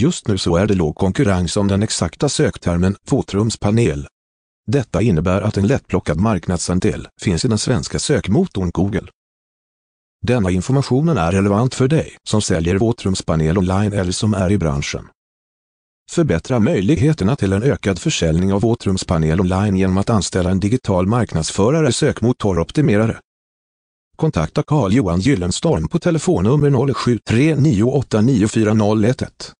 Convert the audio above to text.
Just nu så är det låg konkurrens om den exakta söktermen fotrumspanel. Detta innebär att en lättplockad marknadsandel finns i den svenska sökmotorn Google. Denna informationen är relevant för dig som säljer våtrumspanel online eller som är i branschen. Förbättra möjligheterna till en ökad försäljning av våtrumspanel online genom att anställa en digital marknadsförare sökmotoroptimerare. Kontakta Carl Johan Gyllenstorm på telefonnummer 0739894011.